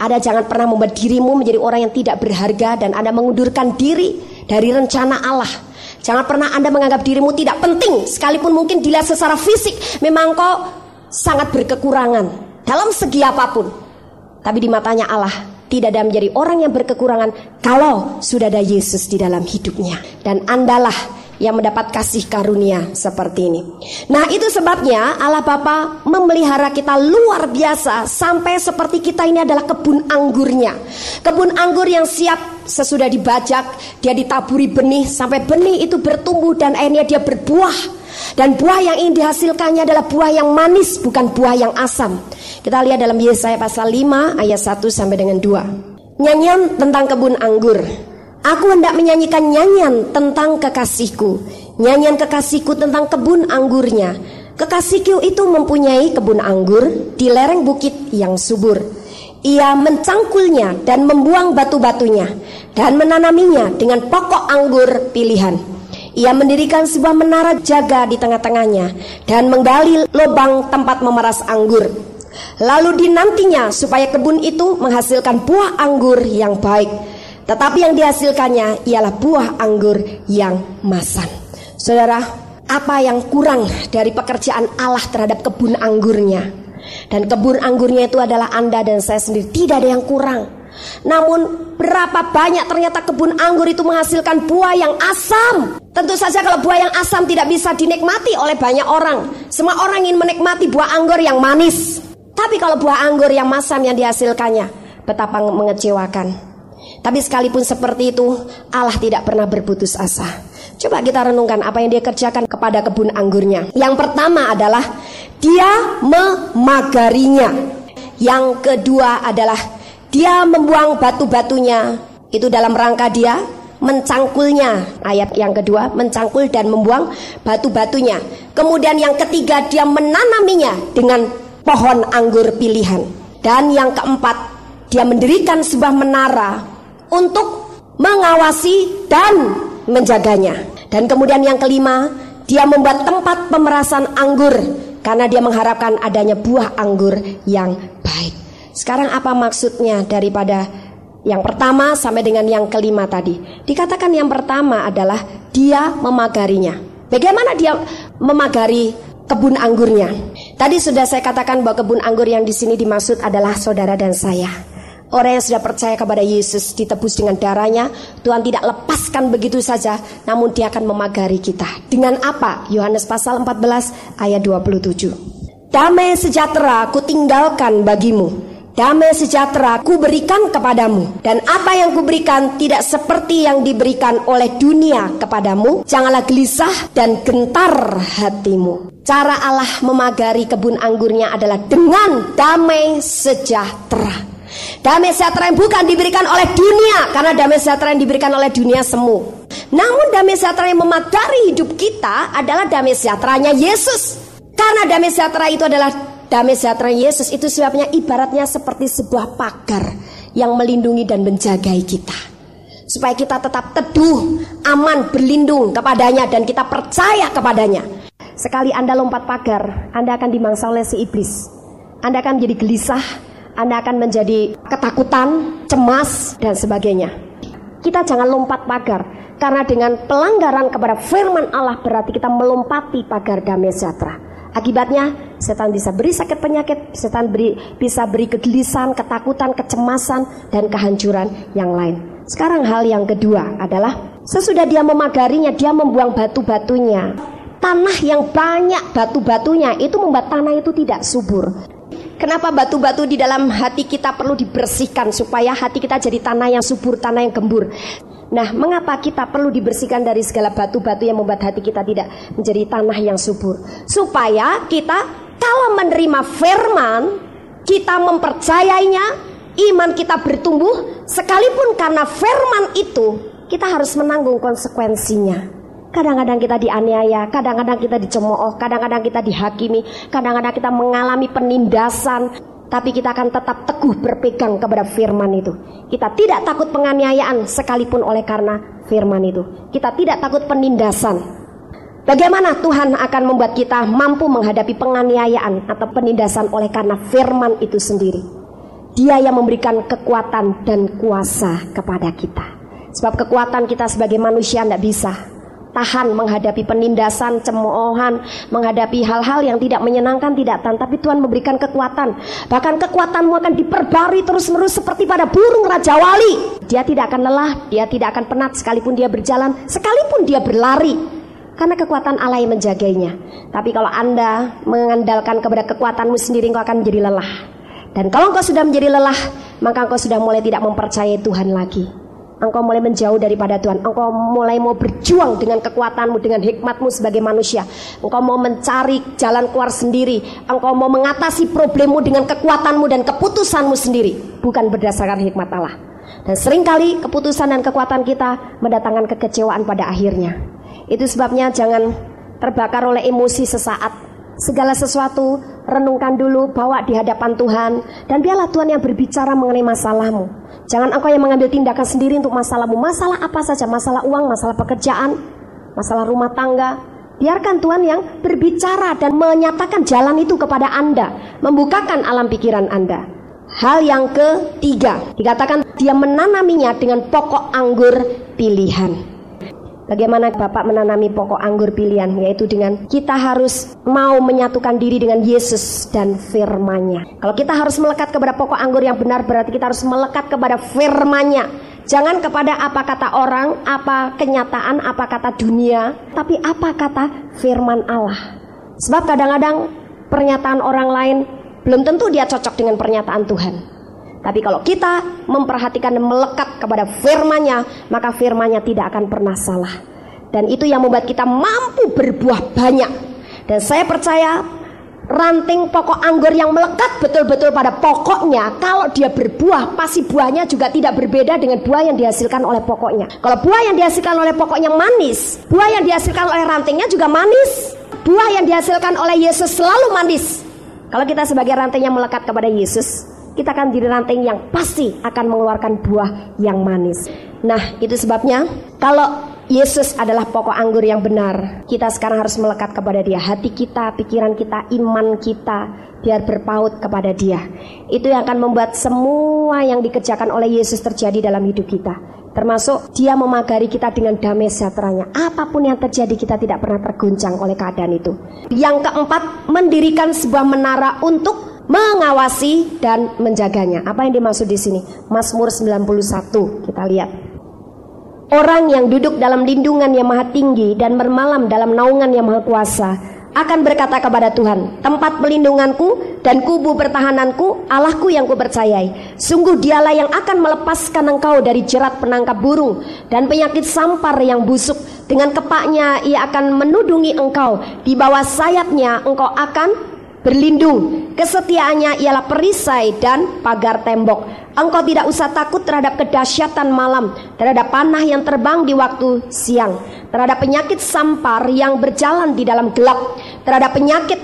Anda jangan pernah membuat dirimu menjadi orang yang tidak berharga dan Anda mengundurkan diri dari rencana Allah. Jangan pernah Anda menganggap dirimu tidak penting sekalipun mungkin dilihat secara fisik memang kau sangat berkekurangan dalam segi apa pun. Tapi di matanya Allah tidak ada menjadi orang yang berkekurangan kalau sudah ada Yesus di dalam hidupnya dan Andalah yang mendapat kasih karunia seperti ini. Nah, itu sebabnya Allah Bapa memelihara kita luar biasa sampai seperti kita ini adalah kebun anggurnya. Kebun anggur yang siap sesudah dibajak, dia ditaburi benih sampai benih itu bertumbuh dan akhirnya dia berbuah. Dan buah yang ingin dihasilkannya adalah buah yang manis bukan buah yang asam. Kita lihat dalam Yesaya pasal 5 ayat 1 sampai dengan 2. Nyanyian tentang kebun anggur. Aku hendak menyanyikan nyanyian tentang kekasihku. Nyanyian kekasihku tentang kebun anggurnya. Kekasihku itu mempunyai kebun anggur di lereng bukit yang subur. Ia mencangkulnya dan membuang batu-batunya Dan menanaminya dengan pokok anggur pilihan. Ia mendirikan sebuah menara jaga di tengah-tengahnya Dan menggali lubang tempat memeras anggur. Lalu dinantinya supaya kebun itu menghasilkan buah anggur yang baik tetapi yang dihasilkannya ialah buah anggur yang masan. Saudara, apa yang kurang dari pekerjaan Allah terhadap kebun anggurnya? Dan kebun anggurnya itu adalah Anda dan saya sendiri. Tidak ada yang kurang. Namun berapa banyak ternyata kebun anggur itu menghasilkan buah yang asam. Tentu saja kalau buah yang asam tidak bisa dinikmati oleh banyak orang. Semua orang ingin menikmati buah anggur yang manis. Tapi kalau buah anggur yang masam yang dihasilkannya, betapa mengecewakan. Tapi sekalipun seperti itu, Allah tidak pernah berputus asa. Coba kita renungkan apa yang dia kerjakan kepada kebun anggurnya. Yang pertama adalah dia memagarinya. Yang kedua adalah dia membuang batu-batunya. Itu dalam rangka dia mencangkulnya. Ayat yang kedua, mencangkul dan membuang batu-batunya. Kemudian yang ketiga, dia menanaminya dengan pohon anggur pilihan. Dan yang keempat, dia mendirikan sebuah menara untuk mengawasi dan menjaganya. Dan kemudian yang kelima, dia membuat tempat pemerasan anggur karena dia mengharapkan adanya buah anggur yang baik. Sekarang apa maksudnya daripada yang pertama sampai dengan yang kelima tadi? Dikatakan yang pertama adalah dia memagarinya. Bagaimana dia memagari kebun anggurnya? Tadi sudah saya katakan bahwa kebun anggur yang di sini dimaksud adalah saudara dan saya. Orang yang sudah percaya kepada Yesus ditebus dengan darahnya Tuhan tidak lepaskan begitu saja Namun dia akan memagari kita. Dengan apa? Yohanes pasal 14 ayat 27 Damai sejahtera ku tinggalkan bagimu. Damai sejahtera ku berikan kepadamu. Dan apa yang ku berikan tidak seperti yang diberikan oleh dunia kepadamu. Janganlah gelisah dan gentar hatimu. Cara Allah memagari kebun anggurnya adalah dengan damai sejahtera Damai sejahtera yang bukan diberikan oleh dunia Karena damai sejahtera yang diberikan oleh dunia semu. Namun damai sejahtera yang memadari hidup kita adalah damai sejahteranya Yesus. Karena damai sejahtera itu adalah damai sejahtera Yesus Itu sebabnya ibaratnya seperti sebuah pagar Yang melindungi dan menjagai kita. Supaya kita tetap teduh, aman, berlindung kepadanya Dan kita percaya kepadanya. Sekali Anda lompat pagar, Anda akan dimangsa oleh si iblis. Anda akan menjadi gelisah, Anda akan menjadi ketakutan, cemas, dan sebagainya. Kita jangan lompat pagar, karena dengan pelanggaran kepada firman Allah berarti kita melompati pagar damai sejahtera. Akibatnya, setan bisa beri sakit penyakit, setan beri, bisa beri kegelisahan, ketakutan, kecemasan, dan kehancuran yang lain. Sekarang hal yang kedua adalah sesudah dia memagarinya, dia membuang batu-batunya. Tanah yang banyak batu-batunya itu membuat tanah itu tidak subur. Kenapa batu-batu di dalam hati kita perlu dibersihkan supaya hati kita jadi tanah yang subur, tanah yang gembur. Nah, mengapa kita perlu dibersihkan dari segala batu-batu yang membuat hati kita tidak menjadi tanah yang subur? Supaya kita kalau menerima firman, kita mempercayainya, iman kita bertumbuh, sekalipun karena firman itu, kita harus menanggung konsekuensinya. Kadang-kadang kita dianiaya, kadang-kadang kita dicemooh, kadang-kadang kita dihakimi, kadang-kadang kita mengalami penindasan, tapi kita akan tetap teguh berpegang kepada firman itu. Kita tidak takut penganiayaan sekalipun oleh karena firman itu. Kita tidak takut penindasan. Bagaimana Tuhan akan membuat kita mampu menghadapi penganiayaan atau penindasan oleh karena firman itu sendiri? Dia yang memberikan kekuatan dan kuasa kepada kita. Sebab kekuatan kita sebagai manusia tidak bisa tahan menghadapi penindasan, cemoohan, menghadapi hal-hal yang tidak menyenangkan, tidak tahan. Tapi Tuhan memberikan kekuatan. Bahkan kekuatanmu akan diperbarui terus-menerus seperti pada burung Raja Wali. Dia tidak akan lelah, dia tidak akan penat sekalipun dia berjalan, sekalipun dia berlari. Karena kekuatan Allah yang menjaganya. Tapi kalau Anda mengandalkan kepada kekuatanmu sendiri, engkau akan menjadi lelah. Dan kalau engkau sudah menjadi lelah, maka engkau sudah mulai tidak mempercayai Tuhan lagi. Engkau mulai menjauh daripada Tuhan. Engkau mulai mau berjuang dengan kekuatanmu, dengan hikmatmu sebagai manusia. Engkau mau mencari jalan keluar sendiri. Engkau mau mengatasi problemmu dengan kekuatanmu dan keputusanmu sendiri. Bukan berdasarkan hikmat Allah. Dan sering kali keputusan dan kekuatan kita mendatangkan kekecewaan pada akhirnya. Itu sebabnya jangan terbakar oleh emosi sesaat. Segala sesuatu renungkan dulu, bawa di hadapan Tuhan dan biarlah Tuhan yang berbicara mengenai masalahmu. Jangan engkau yang mengambil tindakan sendiri untuk masalahmu. Masalah apa saja, masalah uang, masalah pekerjaan, masalah rumah tangga. Biarkan Tuhan yang berbicara dan menyatakan jalan itu kepada Anda, membukakan alam pikiran Anda. Hal yang ketiga, dikatakan dia menanaminya dengan pokok anggur pilihan. Bagaimana Bapak menanami pokok anggur pilihan yaitu dengan kita harus mau menyatukan diri dengan Yesus dan firman-Nya. Kalau kita harus melekat kepada pokok anggur yang benar berarti kita harus melekat kepada firman-Nya. Jangan kepada apa kata orang, apa kenyataan, apa kata dunia, tapi apa kata firman Allah. Sebab kadang-kadang pernyataan orang lain belum tentu dia cocok dengan pernyataan Tuhan. Tapi kalau kita memperhatikan dan melekat kepada firman-Nya, maka firman-Nya tidak akan pernah salah. Dan itu yang membuat kita mampu berbuah banyak. Dan saya percaya ranting pokok anggur yang melekat betul-betul pada pokoknya, kalau dia berbuah, pasti buahnya juga tidak berbeda dengan buah yang dihasilkan oleh pokoknya. Kalau buah yang dihasilkan oleh pokoknya manis, buah yang dihasilkan oleh rantingnya juga manis. Buah yang dihasilkan oleh Yesus selalu manis. Kalau kita sebagai ranting yang melekat kepada Yesus, kita akan jadi ranting yang pasti akan mengeluarkan buah yang manis. Nah, itu sebabnya kalau Yesus adalah pokok anggur yang benar, kita sekarang harus melekat kepada Dia. Hati kita, pikiran kita, iman kita, biar berpaut kepada Dia. Itu yang akan membuat semua yang dikerjakan oleh Yesus terjadi dalam hidup kita. Termasuk dia memagari kita dengan damai sejahteranya. Apa pun yang terjadi kita tidak pernah terguncang oleh keadaan itu. Yang keempat, mendirikan sebuah menara untuk mengawasi dan menjaganya. Apa yang dimaksud di sini? Mazmur 91 kita lihat. Orang yang duduk dalam lindungan yang maha tinggi dan bermalam dalam naungan yang maha kuasa akan berkata kepada Tuhan, tempat pelindunganku dan kubu pertahananku, Allahku yang kupercayai. Sungguh dialah yang akan melepaskan engkau dari jerat penangkap burung dan penyakit sampar yang busuk. Dengan kepaknya ia akan menudungi engkau, di bawah sayapnya engkau akan berlindung. Kesetiaannya ialah perisai dan pagar tembok. Engkau tidak usah takut terhadap kedahsyatan malam, terhadap panah yang terbang di waktu siang, terhadap penyakit sampar yang berjalan di dalam gelap, terhadap penyakit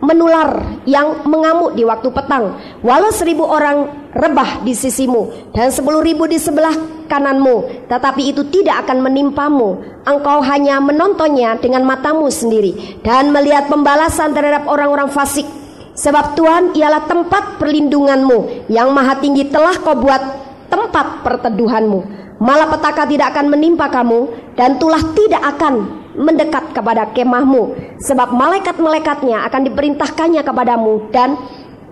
menular yang mengamuk di waktu petang. Walau seribu orang rebah di sisimu dan sepuluh ribu di sebelah kananmu, tetapi itu tidak akan menimpamu. Engkau hanya menontonnya dengan matamu sendiri dan melihat pembalasan terhadap orang-orang fasik. Sebab Tuhan ialah tempat perlindunganmu. Yang maha tinggi telah kau buat tempat perteduhanmu. Malapetaka tidak akan menimpa kamu Dan tulah tidak akan mendekat kepada kemahmu. Sebab malaikat-malaikatnya akan diperintahkannya kepadamu Dan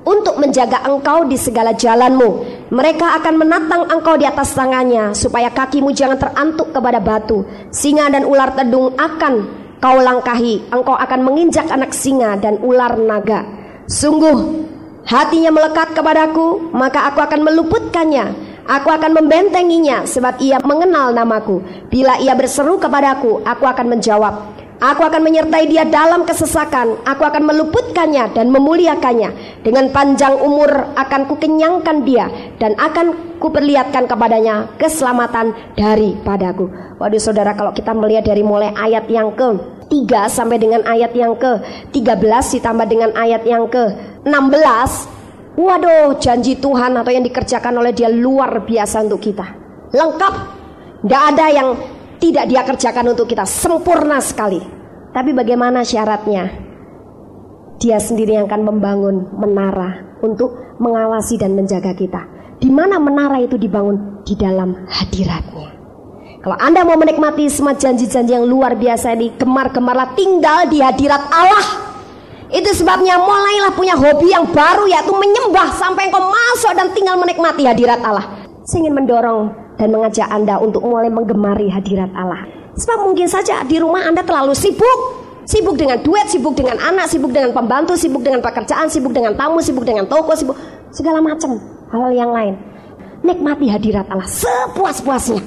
untuk menjaga engkau di segala jalanmu. Mereka akan menatang engkau di atas tangannya, supaya kakimu jangan terantuk kepada batu. Singa dan ular tedung akan kau langkahi, engkau akan menginjak anak singa dan ular naga. Sungguh, hatinya melekat kepadaku, maka aku akan meluputkannya. Aku akan membentenginya sebab ia mengenal namaku. Bila ia berseru kepadaku, aku akan menjawab. Aku akan menyertai dia dalam kesesakan. Aku akan meluputkannya dan memuliakannya. Dengan panjang umur akan kukenyangkan dia dan akan kuperlihatkan kepadanya keselamatan daripadaku. Waduh saudara kalau kita melihat dari mulai ayat yang ke 3 sampai dengan ayat yang ke 13 ditambah dengan ayat yang ke 16 Waduh janji Tuhan atau yang dikerjakan oleh dia luar biasa untuk kita Lengkap Gak ada yang tidak dia kerjakan untuk kita sempurna sekali. Tapi bagaimana syaratnya? Dia sendiri yang akan membangun menara untuk mengawasi dan menjaga kita. Di mana menara itu dibangun? Di dalam hadiratnya. Kalau Anda mau menikmati semua janji-janji yang luar biasa ini, gemar-gemarlah tinggal di hadirat Allah. Itu sebabnya mulailah punya hobi yang baru yaitu menyembah sampai engkau masuk dan tinggal menikmati hadirat Allah. Saya ingin mendorong dan mengajak Anda untuk mulai menggemari hadirat Allah. Sebab mungkin saja di rumah Anda terlalu sibuk. Sibuk dengan duit, sibuk dengan anak, sibuk dengan pembantu, sibuk dengan pekerjaan, sibuk dengan tamu, sibuk dengan toko, sibuk segala macam hal yang lain. Nikmati hadirat Allah sepuas-puasnya.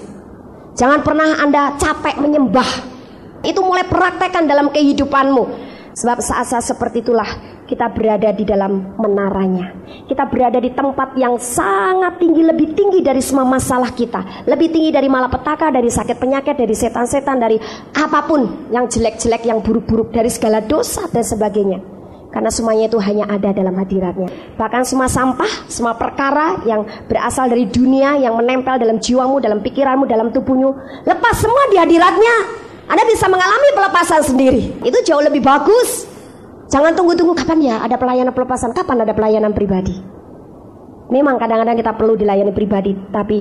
Jangan pernah Anda capek menyembah. Itu mulai praktekkan dalam kehidupanmu. Sebab saat-saat seperti itulah kita berada di dalam menaranya. Kita berada di tempat yang sangat tinggi, lebih tinggi dari semua masalah kita. Lebih tinggi dari malapetaka, dari sakit penyakit, dari setan-setan, dari apa pun yang jelek-jelek, yang buruk-buruk, dari segala dosa dan sebagainya. Karena semuanya itu hanya ada dalam hadiratnya. Bahkan semua sampah, semua perkara yang berasal dari dunia, yang menempel dalam jiwamu, dalam pikiranmu, dalam tubuhmu. Lepas semua di hadiratnya. Anda bisa mengalami pelepasan sendiri. Itu jauh lebih bagus. Jangan tunggu-tunggu kapan ya ada pelayanan pelepasan, kapan ada pelayanan pribadi. Memang kadang-kadang kita perlu dilayani pribadi, tapi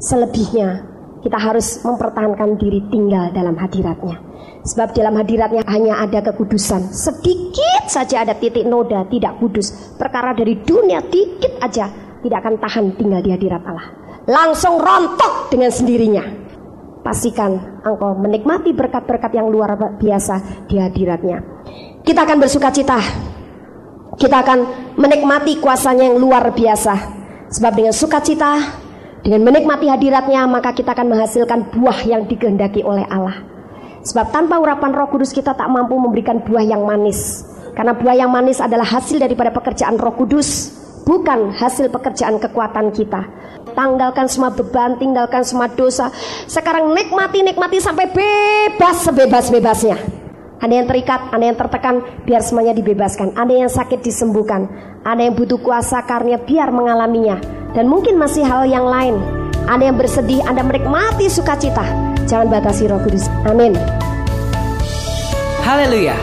selebihnya kita harus mempertahankan diri tinggal dalam hadiratnya. Sebab dalam hadiratnya hanya ada kekudusan. Sedikit saja ada titik noda tidak kudus. Perkara dari dunia dikit aja tidak akan tahan tinggal di hadirat Allah. Langsung rontok dengan sendirinya. Pastikan engkau menikmati berkat-berkat yang luar biasa di hadiratnya. Kita akan bersuka cita. Kita akan menikmati kuasanya yang luar biasa. Sebab dengan sukacita, dengan menikmati hadiratnya, maka kita akan menghasilkan buah yang dikehendaki oleh Allah. Sebab tanpa urapan roh kudus kita tak mampu memberikan buah yang manis. Karena buah yang manis adalah hasil daripada pekerjaan roh kudus. Bukan hasil pekerjaan kekuatan kita. Tanggalkan semua beban, tinggalkan semua dosa. Sekarang nikmati, nikmati sampai bebas sebebas-bebasnya. Ada yang terikat, ada yang tertekan, biar semuanya dibebaskan. Ada yang sakit disembuhkan. Ada yang butuh kuasa karunia, biar mengalaminya. Dan mungkin masih hal yang lain. Ada yang bersedih, Anda menikmati sukacita. Jangan batasi roh kudus. Amin. Haleluya.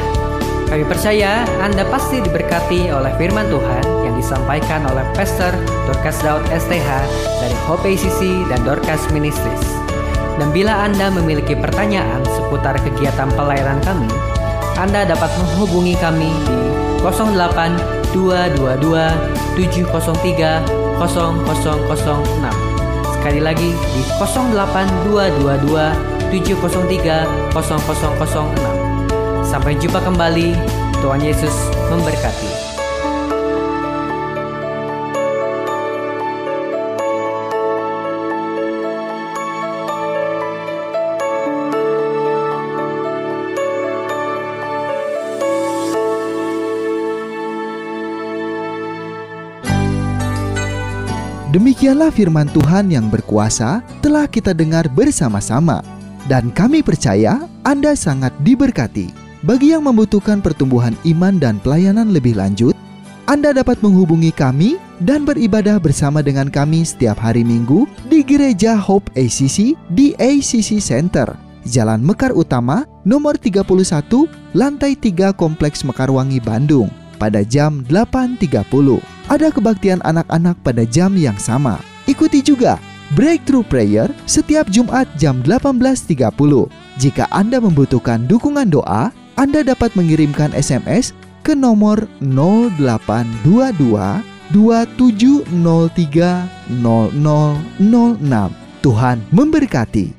Kami percaya Anda pasti diberkati oleh firman Tuhan yang disampaikan oleh Pastor Dorcas Daud STH dari Hope ACC dan Dorcas Ministries. Dan bila Anda memiliki pertanyaan seputar kegiatan pelayanan kami, Anda dapat menghubungi kami di 08 222 703 0006. Sekali lagi di 08 222 703 0006. Sampai jumpa kembali. Tuhan Yesus memberkati. Demikianlah firman Tuhan yang berkuasa telah kita dengar bersama-sama. Dan kami percaya Anda sangat diberkati. Bagi yang membutuhkan pertumbuhan iman dan pelayanan lebih lanjut, Anda dapat menghubungi kami dan beribadah bersama dengan kami setiap hari Minggu di Gereja Hope ACC di ACC Center, Jalan Mekar Utama, nomor 31, lantai 3 Kompleks Mekarwangi, Bandung. pada jam 8.30. Ada kebaktian anak-anak pada jam yang sama. Ikuti juga Breakthrough Prayer setiap Jumat jam 18.30. Jika Anda membutuhkan dukungan doa, Anda dapat mengirimkan SMS ke nomor 0822 2703 0006. Tuhan memberkati.